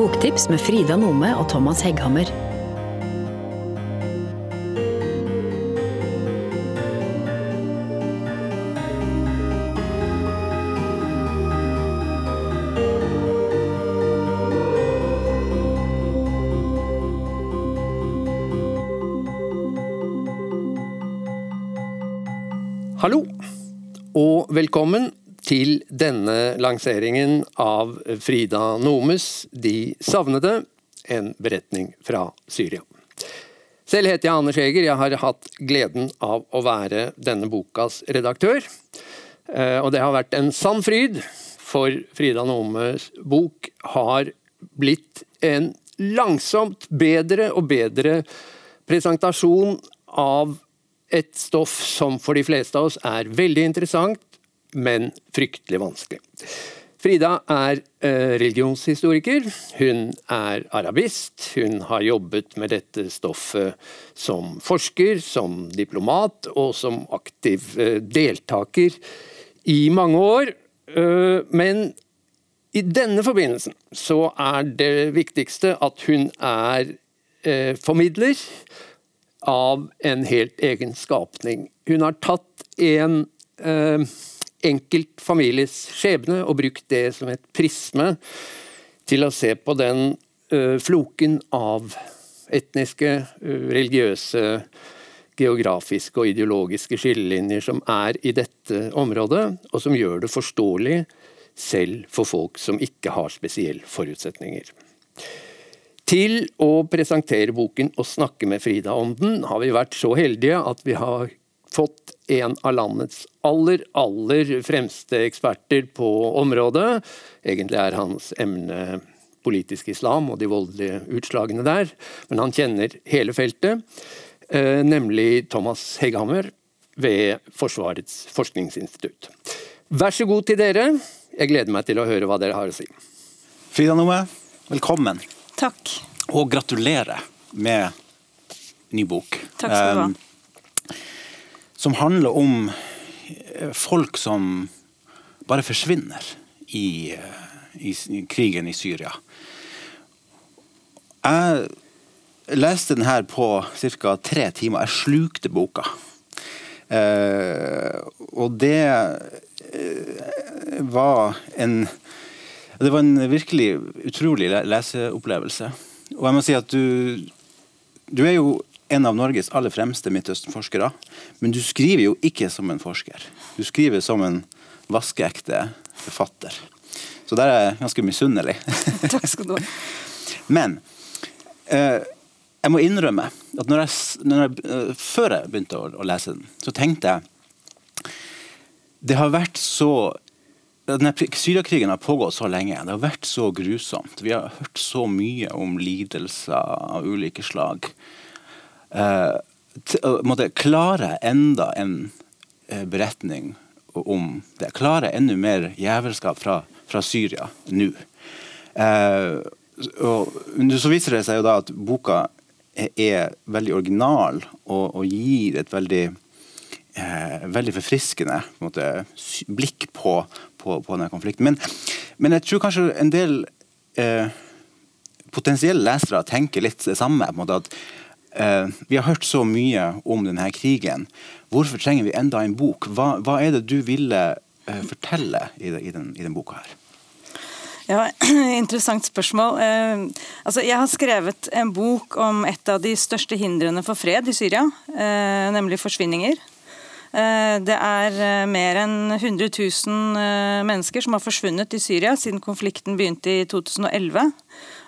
Boktips med Frida Nome og Thomas Hegghammer. Hallo, og velkommen til denne lanseringen av Frida Nomes De savnede, en beretning fra Syria. Selv heter jeg Anders Eger, jeg har hatt gleden av å være denne bokas redaktør. Eh, og det har vært en sann fryd, for Frida Nomes bok har blitt en langsomt bedre og bedre presentasjon av et stoff som for de fleste av oss er veldig interessant, men fryktelig vanskelig. Frida er eh, religionshistoriker, hun er arabist, hun har jobbet med dette stoffet som forsker, som diplomat og som aktiv eh, deltaker i mange år. Eh, men i denne forbindelsen så er det viktigste at hun er formidler av en helt egen skapning. Hun har tatt en enkelt families skjebne og brukt det som et prisme til å se på den floken av etniske, religiøse, geografiske og ideologiske skillelinjer som er i dette området, og som gjør det forståelig selv for folk som ikke har spesielle forutsetninger. Til å presentere boken og snakke med Frida om den, har vi vært så heldige at vi har fått en av landets aller, aller fremste eksperter på området. Egentlig er hans emne politisk islam og de voldelige utslagene der, men han kjenner hele feltet. Eh, nemlig Thomas Hegghammer ved Forsvarets forskningsinstitutt. Vær så god til dere. Jeg gleder meg til å høre hva dere har å si. Frida Nome, velkommen. Takk. Og gratulerer med ny bok. Takk skal du ha. Som handler om eh, folk som bare forsvinner i, eh, i, i krigen i Syria. Jeg leste den her på ca. tre timer. Jeg slukte boka. Eh, og det eh, var en det var en virkelig utrolig leseopplevelse. Og jeg må si at du, du er jo en av Norges aller fremste Midtøsten-forskere, men du skriver jo ikke som en forsker. Du skriver som en vaskeekte forfatter. Så der er jeg ganske misunnelig. Takk skal du ha. Men eh, jeg må innrømme at når jeg, når jeg, uh, før jeg begynte å, å, lese den, så tenkte jeg Det har vært så Syriakrigen har pågått så lenge. Det har vært så grusomt. Vi har hørt så mye om lidelser av ulike slag. Eh, måtte klare enda en eh, beretning om det. Klare enda mer jævelskap fra, fra Syria nå. Eh, så viser det seg jo da at boka er, er veldig original og, og gir et veldig eh, veldig forfriskende på måte, blikk på, på, på, denne konflikten. Men, men, jeg tror kanskje en del eh, potensielle lesere tenker litt det samme. på en måte at eh, Vi har hørt så mye om denne krigen. Hvorfor trenger vi enda en bok? Hva, hva er det du ville eh, fortelle i, i, den, i den boka her? Ja, Interessant spørsmål. Eh, altså, jeg har skrevet en bok om et av de største hindrene for fred i Syria, eh, nemlig forsvinninger. Eh, det er eh, mer enn 100 000 eh, mennesker som har forsvunnet i Syria siden konflikten begynte i 2011.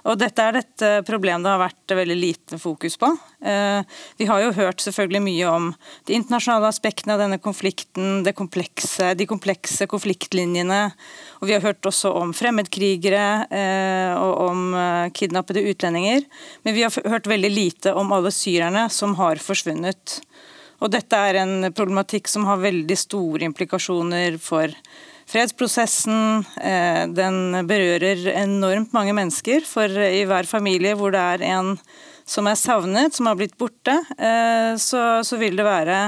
Og dette er et problem det har vært veldig lite fokus på. Vi har jo hørt selvfølgelig mye om de internasjonale aspektene av denne konflikten, komplekse, de komplekse konfliktlinjene. Og vi har hørt også om fremmedkrigere og om kidnappede utlendinger. Men vi har hørt veldig lite om alle syrerne som har forsvunnet. Og dette er en problematikk som har veldig store implikasjoner for fredsprosessen. Eh, den berører enormt mange mennesker. For i hver familie hvor det er en som er savnet, som har blitt borte, eh, så, vil det være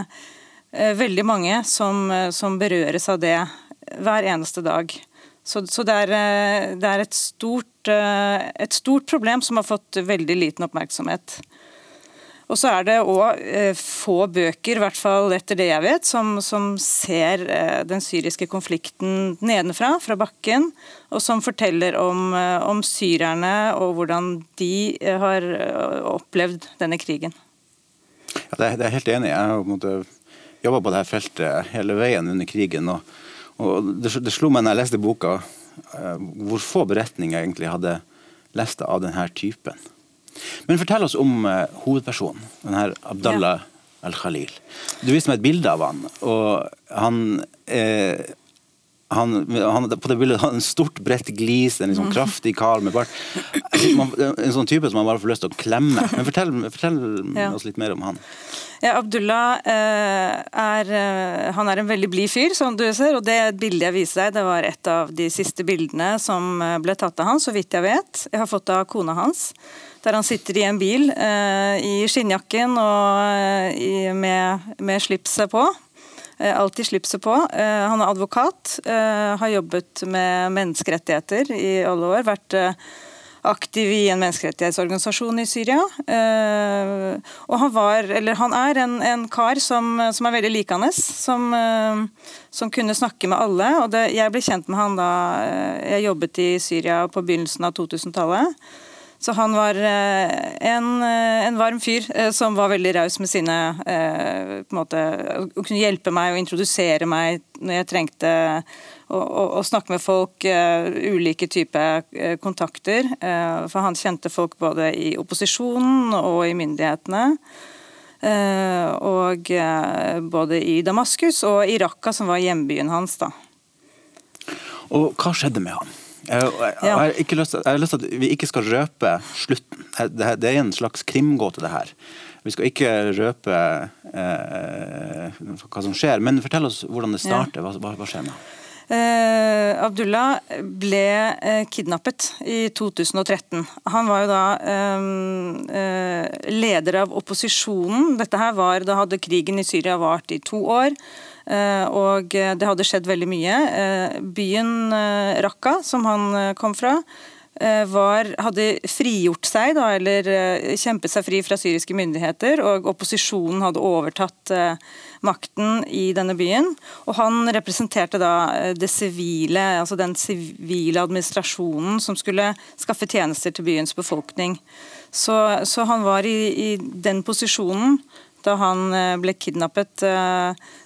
eh, veldig mange som, som berøres av det hver eneste dag. Så, så det, er, det er et, stort, et stort problem som har fått veldig liten oppmerksomhet. Og så er det òg eh, få bøker, i hvert fall etter det jeg vet, som, som ser eh, den syriske konflikten nedenfra, fra bakken, og som forteller om, eh, om syrerne og hvordan de har opplevd denne krigen. Ja, det, er, det er helt enig. Jeg har jobba på dette feltet hele veien under krigen. og, og det, det, slo meg når jeg leste boka, hvor få beretninger jeg egentlig hadde lest av denne typen. Men fortell oss om uh, hovedpersonen, denne Abdallah ja. al-Khalil. Du viste meg et bilde av han, og han eh, han, han, på det bildet har en stort, bredt glis, en liksom kraftig kar med bart. En sånn type som man bare får lyst til å klemme. Men Fortell, fortell ja. oss litt mer om han. Ja, Abdullah eh, er, eh, han er en veldig blid fyr, som du ser. og Det bildet jeg viser deg, det var et av de siste bildene som ble tatt av han, så vidt jeg vet. Jeg har fått det av kona hans der han sitter i en bil eh, i skinnjakken og eh, i, med, med slipset på. Eh, alltid slipset på. Eh, han er advokat, eh, har jobbet med menneskerettigheter i alle år. vært aktiv i en menneskerettighetsorganisasjon i Syria. og han, var, han er en, en kar som, som, er veldig likende, som, som, kunne snakke med alle. og det, Jeg ble kjent med han da jeg jobbet i Syria på begynnelsen av 2000-tallet. Så han var eh, en, eh, en varm fyr eh, som var veldig raus med sine på en måte, Å kunne hjelpe meg og introdusere meg når jeg trengte å, å, å snakke med folk, ulike typer kontakter. For han kjente folk både i opposisjonen og i myndighetene. Og både i Damaskus og i som var hjembyen hans. da. Og hva skjedde med han? Jeg, jeg, jeg, har ikke lyst jeg har lyst til at vi ikke skal røpe slutten. Det, det er en slags krimgåte, det her. Vi skal ikke røpe eh, hva som skjer, men fortell oss hvordan det starter. Hva, hva skjer nå? Eh, Abdullah ble eh, kidnappet i 2013. Han var jo da eh, eh, leder av opposisjonen. Dette her var, Da hadde krigen i Syria vart i to år. Eh, og det hadde skjedd veldig mye. Eh, byen eh, Raqqa, som han kom fra, var, hadde frigjort seg, da, eller kjempet seg fri fra syriske myndigheter, og opposisjonen hadde overtatt makten i denne byen. Og han representerte da det sivile, altså den sivile administrasjonen som skulle skaffe tjenester til byens befolkning. Så, så han var i, i den posisjonen da han ble kidnappet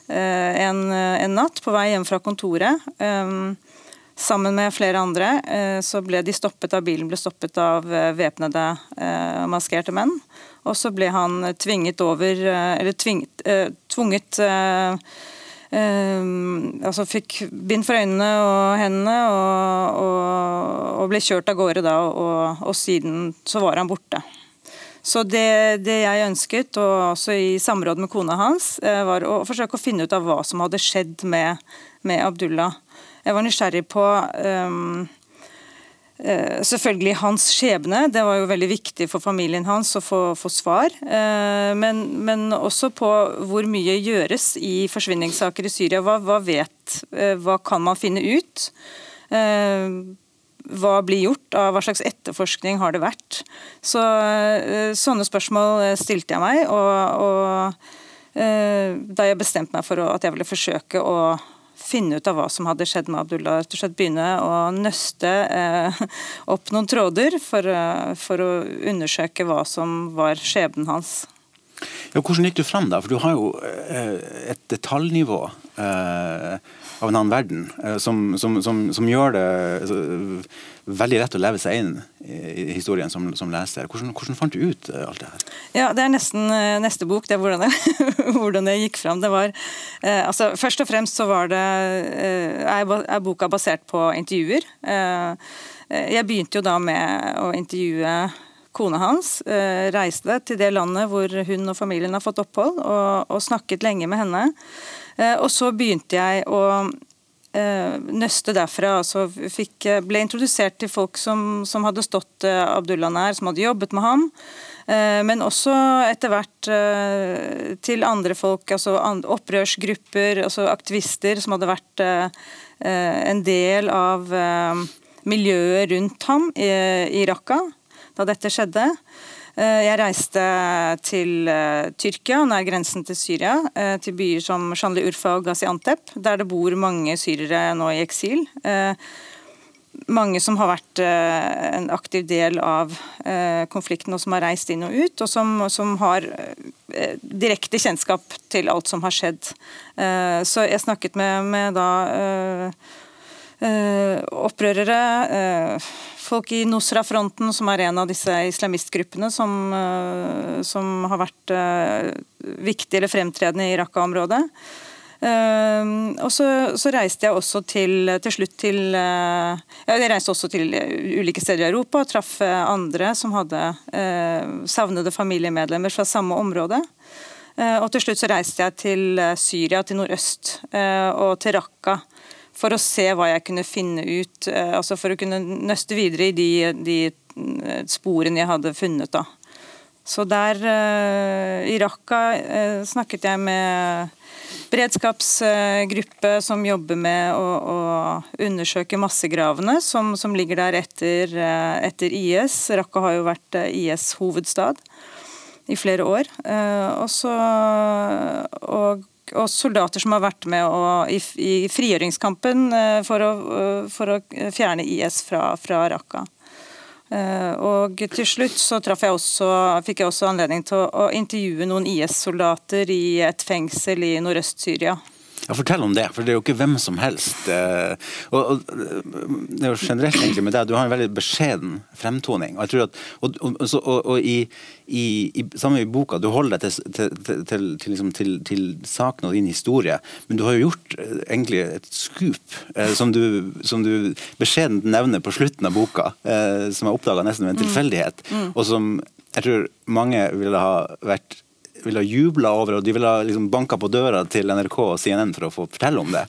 Eh, en, en, natt på vei hjem fra kontoret. Eh, sammen med flere andre eh, så ble de stoppet av bilen ble stoppet av væpnede, maskerte menn. Og så ble han tvinget over Eller tvinget, tvunget altså fikk bind for øynene og hendene og, og, og ble kjørt av gårde da, og, og siden så var han borte. Så det, det, jeg ønsket, og også i samråd med kona hans, eh, var å forsøke å finne ut av hva som hadde skjedd med, med Abdullah. Jeg var nysgjerrig på um, selvfølgelig hans skjebne, det var jo veldig viktig for familien hans å få, få svar. Men, men, også på hvor mye gjøres i forsvinningssaker i Syria. Hva, hva, vet, hva kan man finne ut? Hva blir gjort, av hva slags etterforskning har det vært. Så, eh, sånne spørsmål eh, stilte jeg meg, og, og eh, da jeg bestemte meg for at jeg ville forsøke å finne ut av hva som hadde skjedd med Abdullah. rett og slett Begynne å nøste opp noen tråder for, for, å undersøke hva som var skjebnen hans. Ja, hvordan gikk du frem da? For du har jo et detaljnivå av en annen verden, eh, som, som, som, som gjør det altså, veldig lett å leve seg inn i historien som, som leser. Hvordan, hvordan, fant du ut eh, alt det her? Ja, Det er nesten eh, neste bok. Det er hvordan jeg, hvordan jeg gikk fram. Det var, eh, altså, først og fremst så var det eh, er boka basert på intervjuer. Eh, jeg begynte jo da med å intervjue kona hans. Eh, reiste til det landet hvor hun og familien har fått opphold, og, og snakket lenge med henne. Eh, og så begynte jeg å eh, nøste derfra. altså fikk, Ble introdusert til folk som, som hadde stått eh, Abdullah nær, som hadde jobbet med ham. Men også etter hvert til andre folk, altså opprørsgrupper, altså aktivister som hadde vært en del av miljøet rundt ham i, i Raqqa da dette skjedde. Jeg reiste til Tyrkia, nær grensen til Syria, til byer som Shanli Urfa og Gaziantep, der det bor mange syrere nå i eksil mange som har vært eh, en aktiv del av eh, konflikten og som har reist inn og ut, og som, som har eh, direkte kjennskap til alt som har skjedd. Så jeg snakket med, med da opprørere, folk i Nusra-fronten, som er en av disse islamistgruppene som, som har vært viktige eller fremtredende i Raqqa-området. Uh, og så, så, reiste jeg også til, til slutt til uh, Jeg reiste også til ulike steder i Europa og traff eh, andre som hadde uh, savnede familiemedlemmer fra samme område. og til slutt så reiste jeg til Syria, til nordøst og til Raqqa for å se hva jeg kunne finne ut, altså for å kunne nøste videre i de, de sporene jeg hadde funnet. da. Så der i Raqqa snakket jeg med beredskapsgruppe som jobber med å, å undersøke massegravene som, som, ligger der etter, eh, etter IS. Raqqa har jo vært eh, IS' hovedstad i flere år. Eh, Også, og, og, soldater som har vært med å, i, i, frigjøringskampen for å, for å, fjerne IS fra, fra Raqqa. Eh, og til slutt så jeg også, fikk jeg også anledning til å, å intervjue noen IS-soldater i et fengsel i Nordøst-Syria. Ja, Fortell om det, for det er jo ikke hvem som helst. Eh, og, og det er jo generelt egentlig med deg, Du har en veldig beskjeden fremtoning. Og jeg tror at, og, og, og i, i, i, samme i boka, du holder deg til, til, til, liksom, til, saken og din historie, men du har jo gjort eh, egentlig et skup eh, som, du, som du beskjedent nevner på slutten av boka, eh, som jeg oppdaga nesten ved en mm. tilfeldighet. Mm. og som jeg tror mange ville ha vært ville jubla over, og de ville liksom banka på døra til NRK og CNN for å få fortelle om det.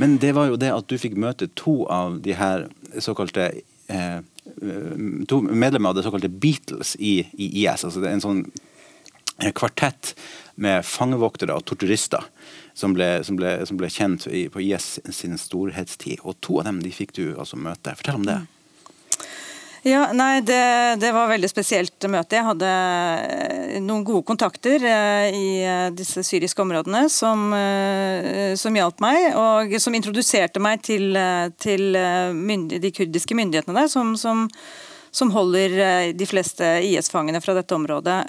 Men det var jo det at du fikk møte to av de her såkalte eh, to medlemmer av det såkalte Beatles i, i IS. altså det er En sånn kvartett med fangevoktere og torturister som ble, som ble, som ble kjent i, på IS sin storhetstid. Og to av dem de fikk du altså møte. Fortell om det. Ja, nei, det, det var veldig spesielt møte. Jeg hadde eh, noen gode kontakter eh, i eh, disse syriske områdene som, som hjalp meg, og som introduserte meg til, til de kurdiske myndighetene der, som, som, som holder de fleste IS-fangene fra dette området.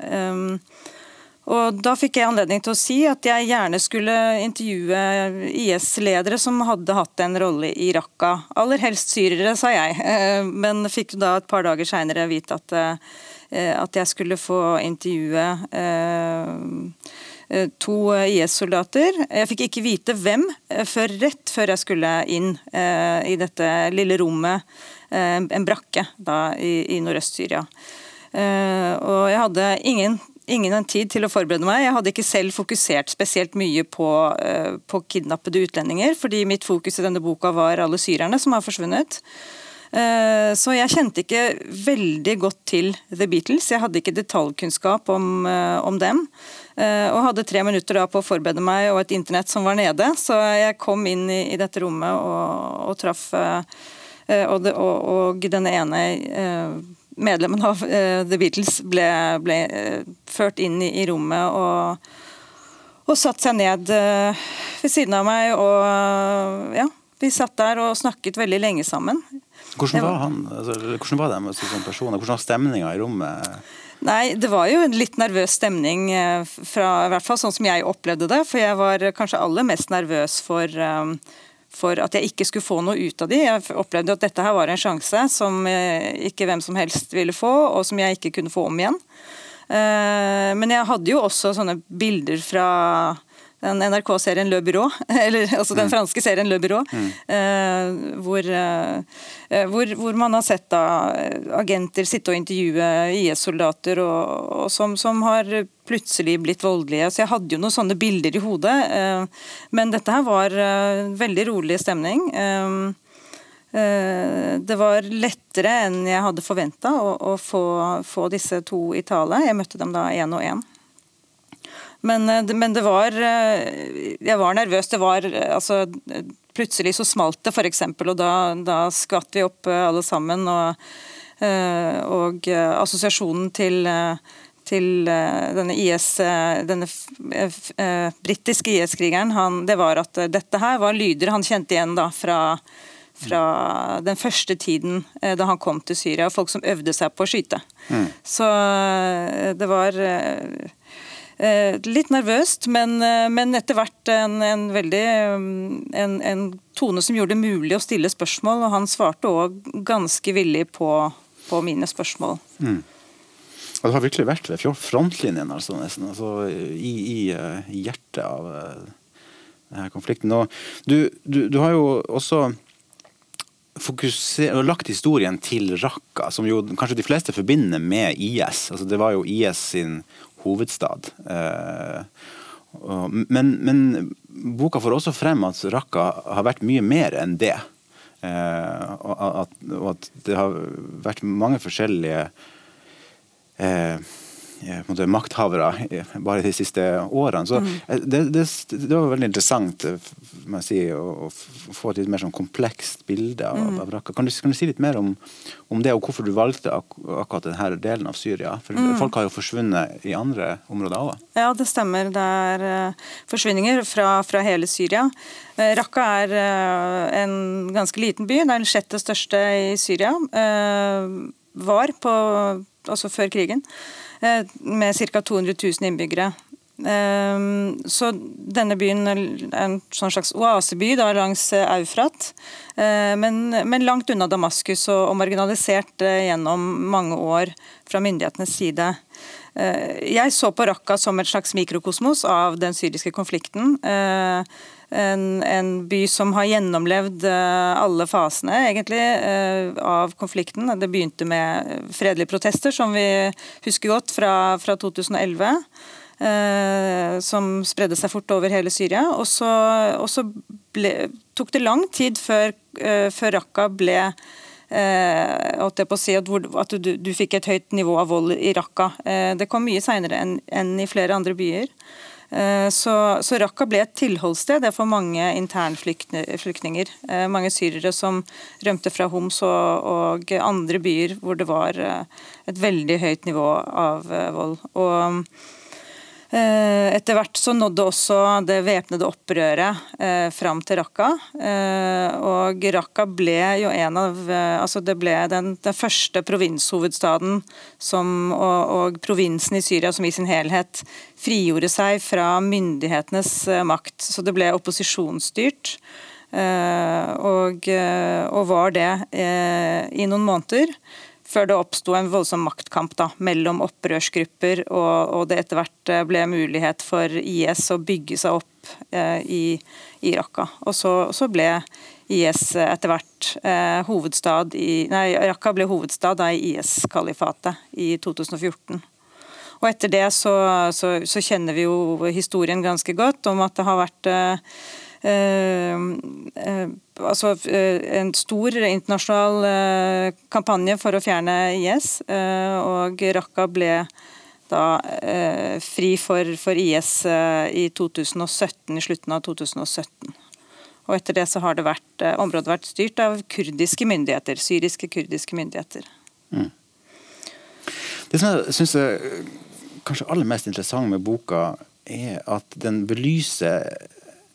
Og Da fikk jeg anledning til å si at jeg gjerne skulle intervjue IS-ledere som hadde hatt en rolle i Raqqa. Aller helst syrere, sa jeg, eh, men fikk da et par dager seinere vite at, eh, at, jeg skulle få intervjue eh, to IS-soldater. Jeg fikk ikke vite hvem før rett før jeg skulle inn i dette lille rommet, en brakke da, i, i Nordøst-Syria. Og jeg hadde ingen ingen tid til å forberede meg. Jeg hadde ikke selv fokusert spesielt mye på, uh, på kidnappede utlendinger, fordi mitt fokus i denne boka var alle syrerne som har forsvunnet. Uh, så jeg kjente ikke veldig godt til The Beatles. Jeg hadde ikke detaljkunnskap om, uh, om dem. og hadde tre minutter da på å forberede meg og et internett som var nede. Så jeg kom inn i, i dette rommet og, og traff og, og, og, denne ene medlemmen av uh, The Beatles ble, ble uh, ført inn i, i rommet og, og satt seg ned uh, ved siden av meg. Og ja, vi satt der og snakket veldig lenge sammen. Hvordan var han? Altså, hvordan var de som personer? Hvordan var stemninga i rommet? Nei, Det var jo en litt nervøs stemning, fra, i hvert fall sånn som jeg opplevde det. For jeg var kanskje aller mest nervøs for for at jeg ikke skulle få noe ut av de. Jeg opplevde at dette her var en sjanse som eh, ikke hvem som helst ville få, og som jeg ikke kunne få om igjen. Eh, men jeg hadde jo også sånne bilder fra den NRK-serien Le Byrå, eller altså den mm. franske serien Le Byrå, mm. eh, hvor, eh, hvor, hvor, man har sett da agenter sitte og intervjue IS-soldater som, som, har plutselig blitt voldelige. Så jeg hadde jo noen sånne bilder i hodet. Eh, men dette her var veldig rolig stemning. Det var lettere enn jeg hadde forventa å, å få, få, disse to i tale. Jeg møtte dem da én og én. Men, eh, men, det var eh, Jeg var nervøs. Det var altså plutselig så smalt det, f.eks., og da, da skvatt vi opp alle sammen. og, og assosiasjonen til til denne IS, denne britiske IS-krigeren, det var at dette her var lyder han kjente igjen da fra fra den første tiden eh, da han kom til Syria. Folk som øvde seg på å skyte. Mm. Så eh, det var eh, litt nervøst, men, men etter hvert en, en veldig en, en, tone som gjorde det mulig å stille spørsmål. Og han svarte òg ganske villig på, på mine spørsmål. Mm. Og det har virkelig vært ved frontlinjen, altså, nesten, altså, i, i, i, hjertet av denne konflikten. Du, du, du har jo også og lagt historien til Raqqa, som jo kanskje de fleste forbinder med IS. Altså, det var jo IS sin hovedstad. Eh, men, men, boka får også frem at Raqqa har vært mye mer enn det. Eh, og, at, og, at, det har vært mange forskjellige eh, måte, makthavere bare de siste årene. Så mm. Eh, det, det, det, var veldig interessant eh, si, å, å, få et litt mer sånn komplekst bilde av, mm. av Raqqa. Kan, kan, du si litt mer om, om, det, og hvorfor du valgte ak akkurat denne delen av Syria? For mm. Folk har jo forsvunnet i andre områder òg? Ja, det stemmer. Det er uh, forsvinninger fra, fra, hele Syria. Uh, Raqqa er uh, en ganske liten by. Det er den sjette største i Syria. var på, altså før krigen. Eh, med ca. 200 000 innbyggere. Ehm, så denne byen er en sånn slags oaseby da, langs eh, Eufrat, eh, men, men, langt unna Damaskus og, og marginalisert gjennom mange år fra myndighetenes side. Jeg så på Raqqa som et slags mikrokosmos av den syriske konflikten en, en, by som har gjennomlevd eh, alle fasene egentlig eh, av konflikten. Det begynte med fredelige protester, som vi husker godt fra, fra 2011. Eh, som spredde seg fort over hele Syria. Og så ble, tok det lang tid før, eh, før Raqqa ble eh, si at, hvor, at du, du, fikk et høyt nivå av vold i Raqqa. Eh, det kom mye seinere enn, enn i flere andre byer. Eh, så, så Raqqa ble et tilholdssted for mange internflyktninger. Eh, mange syrere som rømte fra Homs og, og, andre byer hvor det var eh, et veldig høyt nivå av vold. Og Eh, etter hvert så nådde også det væpnede opprøret eh, fram til Raqqa. Eh, og Raqqa ble jo en av eh, altså Det ble den, den første provinshovedstaden som, og, og, provinsen i Syria som i sin helhet frigjorde seg fra myndighetenes eh, makt. Så det ble opposisjonsstyrt. Eh, og, og, var det i noen måneder før det oppsto en voldsom maktkamp da, mellom opprørsgrupper, og, og, det etter hvert eh, ble mulighet for IS å bygge seg opp eh, i, Raqqa. Og så, så, ble IS etter hvert eh, hovedstad i Nei, Raqqa ble hovedstad da, i IS-kalifatet i 2014. Og etter det så, så, så, kjenner vi jo historien ganske godt om at det har vært eh, Eh, eh, altså eh, en stor internasjonal kampanje for å fjerne IS, og Raqqa ble da fri for, for IS i 2017, i slutten av 2017. Og etter det så har det vært, området vært styrt av kurdiske myndigheter, syriske kurdiske myndigheter. Mm. Det som jeg syns er kanskje aller mest interessant med boka, er at den belyser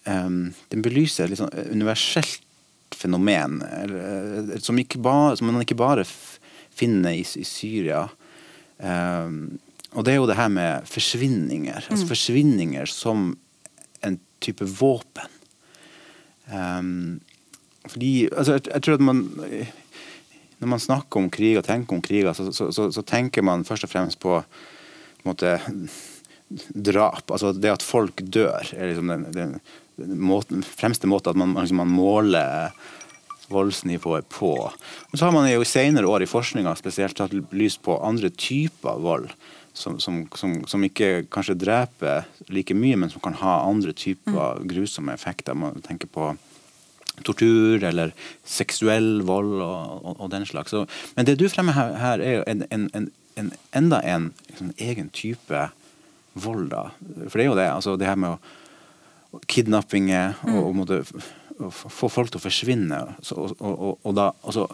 um, den belyser et sånn universelt fenomen eller, eh, som, bare, som, man ikke bare finner i, i Syria. Um, og det er jo det her med forsvinninger. Altså mm. forsvinninger som en type våpen. Um, fordi altså, jeg, jeg, tror at man Når man snakker om krig og tenker om kriger, så, så, så, så, tenker man først og fremst på, på en måte, drap. Altså det at folk dør, er liksom den, den måten, fremste måte at man, liksom, man måler voldsnivået på. Men så har man jo i senere år i forskninga spesielt tatt lys på andre typer vold. Som, som, som, som, ikke kanskje dreper like mye, men som kan ha andre typer mm. grusomme effekter. Man tenker på tortur eller seksuell vold og, og, og den slags. Så, men det du fremmer her, her er jo en, en, en, en, enda en liksom, egen type vold. da. For det er jo det. altså det her med å kidnappinger og, og måtte få folk til å forsvinne, så, og, og, og, da også,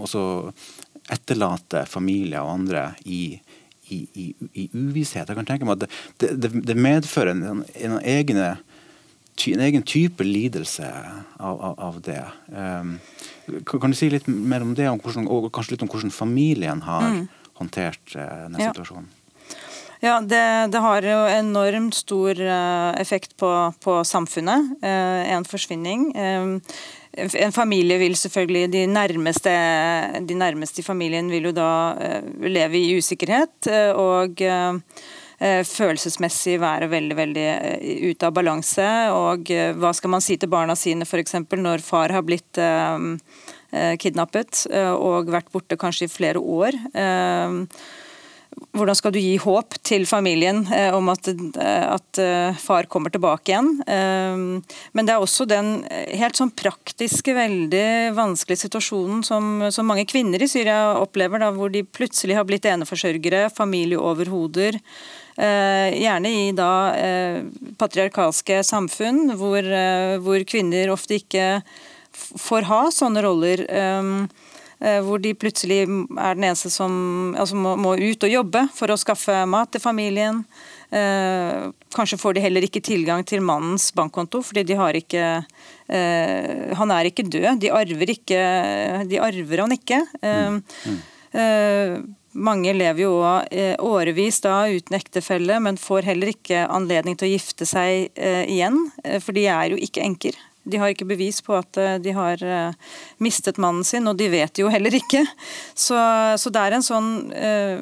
også etterlate familier og andre i, i, i, i uvisshet. Jeg kan tenke meg at det, det, det medfører en, en, egne, en, egen type lidelse av, av, av det. Um, kan, du si litt mer om det, om hvordan, og kanskje litt om hvordan familien har mm. håndtert uh, denne ja. situasjonen? Ja, det, det, har jo enormt stor uh, effekt på, på samfunnet. Uh, en forsvinning. En familie vil selvfølgelig De nærmeste, de nærmeste i familien vil jo da leve i usikkerhet. og følelsesmessig være veldig veldig ute av balanse. Og hva skal man si til barna sine f.eks. når far har blitt Eh, kidnappet eh, og vært borte kanskje i flere år. Eh, hvordan skal du gi håp til familien om at, at, far kommer tilbake igjen? Men det er også den helt sånn praktiske, veldig vanskelige situasjonen som, som mange kvinner i Syria opplever, da, hvor de plutselig har blitt eneforsørgere, familieoverhoder. Gjerne i da patriarkalske samfunn, hvor, hvor kvinner ofte ikke får ha sånne roller. Eh, hvor de plutselig er den eneste som altså må, må, ut og jobbe for å skaffe mat til familien. Eh, kanskje får de heller ikke tilgang til mannens bankkonto, fordi de har ikke eh, Han er ikke død. De arver, ikke, de arver han ikke. Mm. Mm. Eh, mange lever jo eh, årevis da uten ektefelle, men får heller ikke anledning til å gifte seg eh, igjen, for de er jo ikke enker. De har ikke bevis på at eh, de har eh, mistet mannen sin, og de vet jo heller ikke. Så, så det er en sånn eh,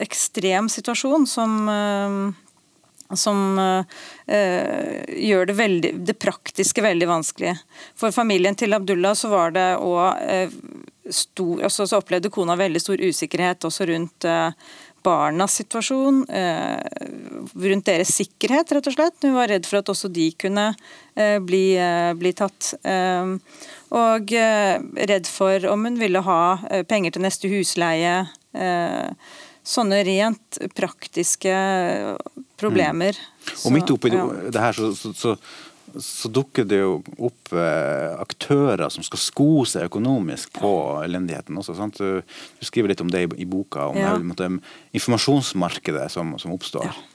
ekstrem situasjon som, eh, som eh, gjør det, veldig, det, praktiske veldig vanskelig. For familien til Abdullah så var det òg eh, stor altså, Så opplevde kona veldig stor usikkerhet også rundt barnas situasjon, eh, rundt deres sikkerhet, rett og slett. Hun var redd for at også de kunne eh, bli, eh, bli tatt. Og redd for om hun ville ha penger til neste husleie. Sånne rent praktiske problemer. Mm. Og midt oppi ja. det her så, så, så så dukker det jo opp eh, aktører som skal sko seg økonomisk på elendigheten også. Sant? Du, skriver litt om det i, boka, om ja. det, informasjonsmarkedet som, som oppstår. Ja.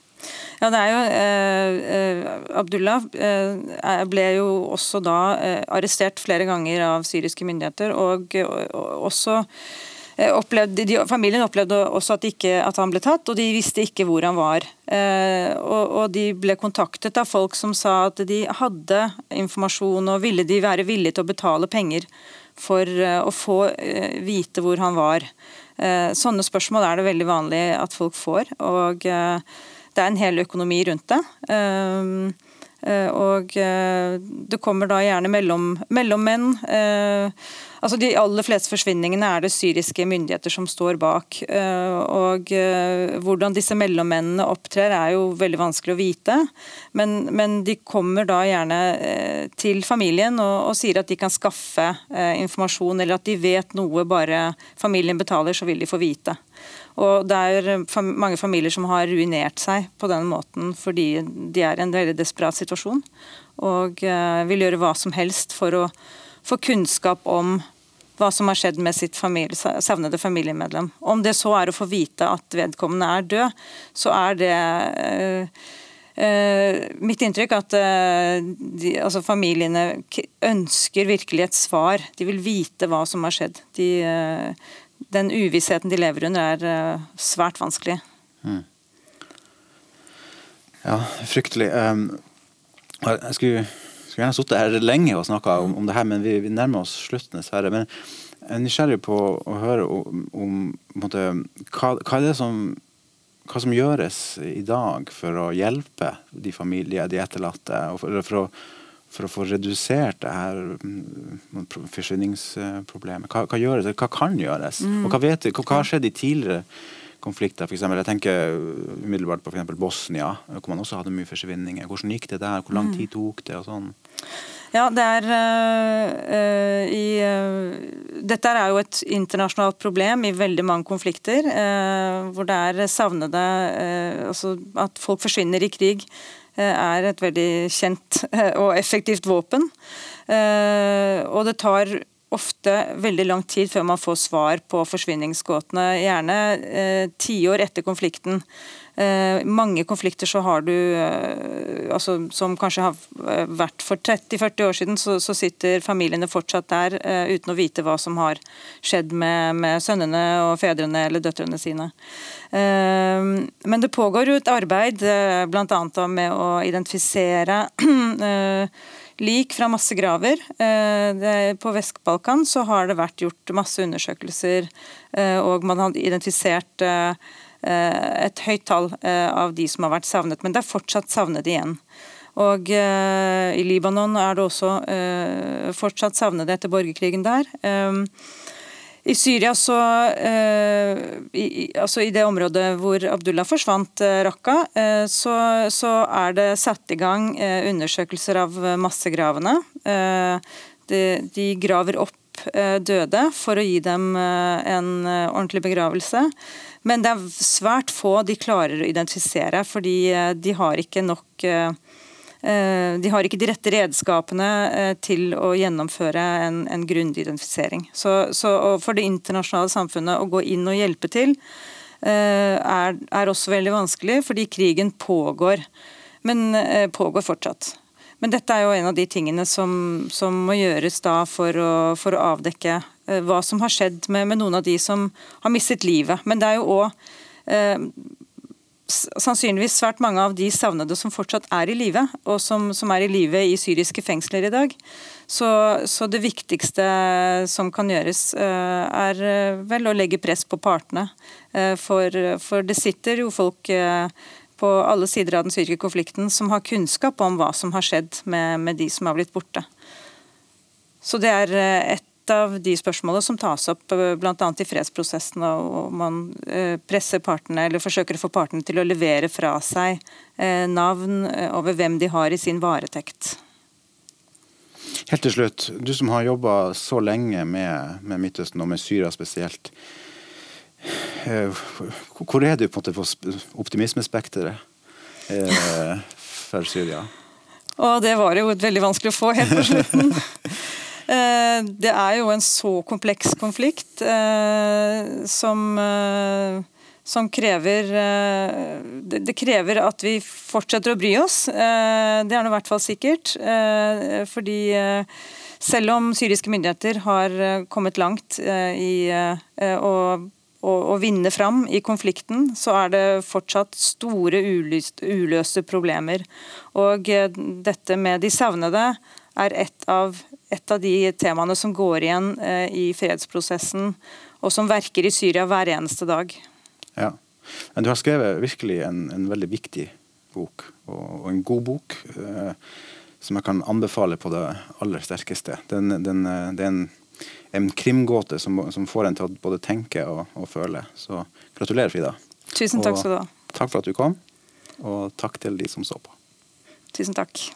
Ja, det er jo eh, eh Abdullah eh, ble jo også da eh, arrestert flere ganger av syriske myndigheter, og, og også Eh, opplevde, de, familien opplevde også at, ikke, at, han ble tatt, og de visste ikke hvor han var. Eh, og, og, De ble kontaktet av folk som sa at de hadde informasjon og ville de være villige til å betale penger for eh, å få eh, vite hvor han var. Eh, sånne spørsmål er det veldig vanlig at folk får. og eh, Det er en hel økonomi rundt det. Og Det kommer da gjerne mellom, mellommenn. Altså De aller fleste forsvinningene er det syriske myndigheter som står bak. Eh, og eh, Hvordan disse mellommennene opptrer er jo veldig vanskelig å vite. Men, men de kommer da gjerne eh, til familien og, og, sier at de kan skaffe informasjon, eller at de vet noe bare familien betaler, så vil de få vite. Og Det er mange familier som har ruinert seg på den måten fordi de er i en veldig desperat situasjon og vil gjøre hva som helst for å få kunnskap om hva som har skjedd med sitt familie, savnede familiemedlem. Om det så er å få vite at vedkommende er død, så er det uh, mitt inntrykk at uh, de, altså familiene ønsker virkelig et svar. De vil vite hva som har skjedd. De, den uvissheten de lever under, er svært vanskelig. Mm. Ja, fryktelig. Um, jeg skulle skulle gjerne sittet her lenge og snakka om, om, det her, men vi, vi, nærmer oss slutten, dessverre. Men jeg er nysgjerrig på å høre om, om måte, hva, hva, er det som hva som gjøres i dag for å hjelpe de familier, de etterlatte, eller for, å, for å, få redusert det her mm, forsvinningsproblemet? Hva, hva, gjøres, hva kan gjøres? Mm. Og hva, vet, hva, hva har skjedd i tidligere konflikter. For eksempel, jeg tenker umiddelbart på for Bosnia, hvor man også hadde mye forsvinninger. Hvordan gikk det der? Hvor lang mm. tid tok det? og sånn? Ja, det er uh, i, uh, Dette er jo et internasjonalt problem i veldig mange konflikter. Uh, hvor det er savnede Altså at folk forsvinner i krig. er et veldig kjent og effektivt våpen. Og det tar ofte veldig lang tid før man får svar på forsvinningsgåtene. Gjerne tiår etter konflikten. Eh, mange konflikter så har du eh, altså, Som kanskje har eh, vært for 30-40 år siden, så, så, sitter familiene fortsatt der uten å vite hva som har skjedd med, med sønnene og fedrene eller døtrene sine. Men det pågår jo et arbeid bl.a. med å identifisere lik fra massegraver. På Vest-Balkan så har det vært gjort masse undersøkelser, og man har identifisert et høyt tall eh, av de som har vært savnet, men det er fortsatt savnet igjen. Og eh, I Libanon er det også fortsatt savnede etter borgerkrigen der. I Syria, så, i, altså i det området hvor Abdullah forsvant, Raqqa, så, så, er det satt i gang undersøkelser av massegravene. De, de graver opp døde for å gi dem en ordentlig begravelse. Men det er svært få de klarer å identifisere, fordi eh, de har ikke nok eh, eh, de har ikke de rette redskapene til å gjennomføre en, en grundig identifisering. Så, så For det internasjonale samfunnet å gå inn og hjelpe til er, er også veldig vanskelig, fordi krigen pågår. Men pågår fortsatt. Men dette er jo en av de tingene som, som må gjøres da for å, for å avdekke hva som har skjedd med, med, noen av de som har mistet livet. Men det er jo òg eh, sannsynligvis svært mange av de savnede som fortsatt er i live, og som, som, er i live i syriske fengsler i dag. Så, så det viktigste som kan gjøres, eh, er eh, vel å legge press på partene. For, for det sitter jo folk på alle sider av den syriske konflikten som har kunnskap om hva som har skjedd med, med de som har blitt borte. Så det er eh, et av de spørsmålene som tas opp eh, bl.a. i fredsprosessen. og Man eh, presser partene, eller forsøker å få partene til å levere fra seg navn over hvem de har i sin varetekt. Helt til slutt, du som har jobba så lenge med, med Midtøsten og med Syria spesielt. Eh, hvor er du på, en måte på optimismespekteret eh, for Syria? Og det var jo veldig vanskelig å få helt på slutten. Eh, det er jo en så kompleks konflikt som, som krever Det krever at vi fortsetter å bry oss. Det er nå i hvert fall sikkert. Fordi selv om syriske myndigheter har kommet langt i å å, vinne fram i konflikten, så er det fortsatt store uløst, uløste problemer. Og eh, dette med de savnede er et av, et av de temaene som går igjen eh, i fredsprosessen, og som verker i Syria hver eneste dag. Ja, Men du har skrevet virkelig en, en veldig viktig bok, og, og en god bok. Eh, som jeg kan anbefale på det aller sterkeste. Den, den, eh, det er en en krimgåte som, som, får en til å både tenke og, og føle. Så gratulerer, Frida. Tusen takk skal du ha. Takk for at du kom, og takk til de som så på. Tusen takk.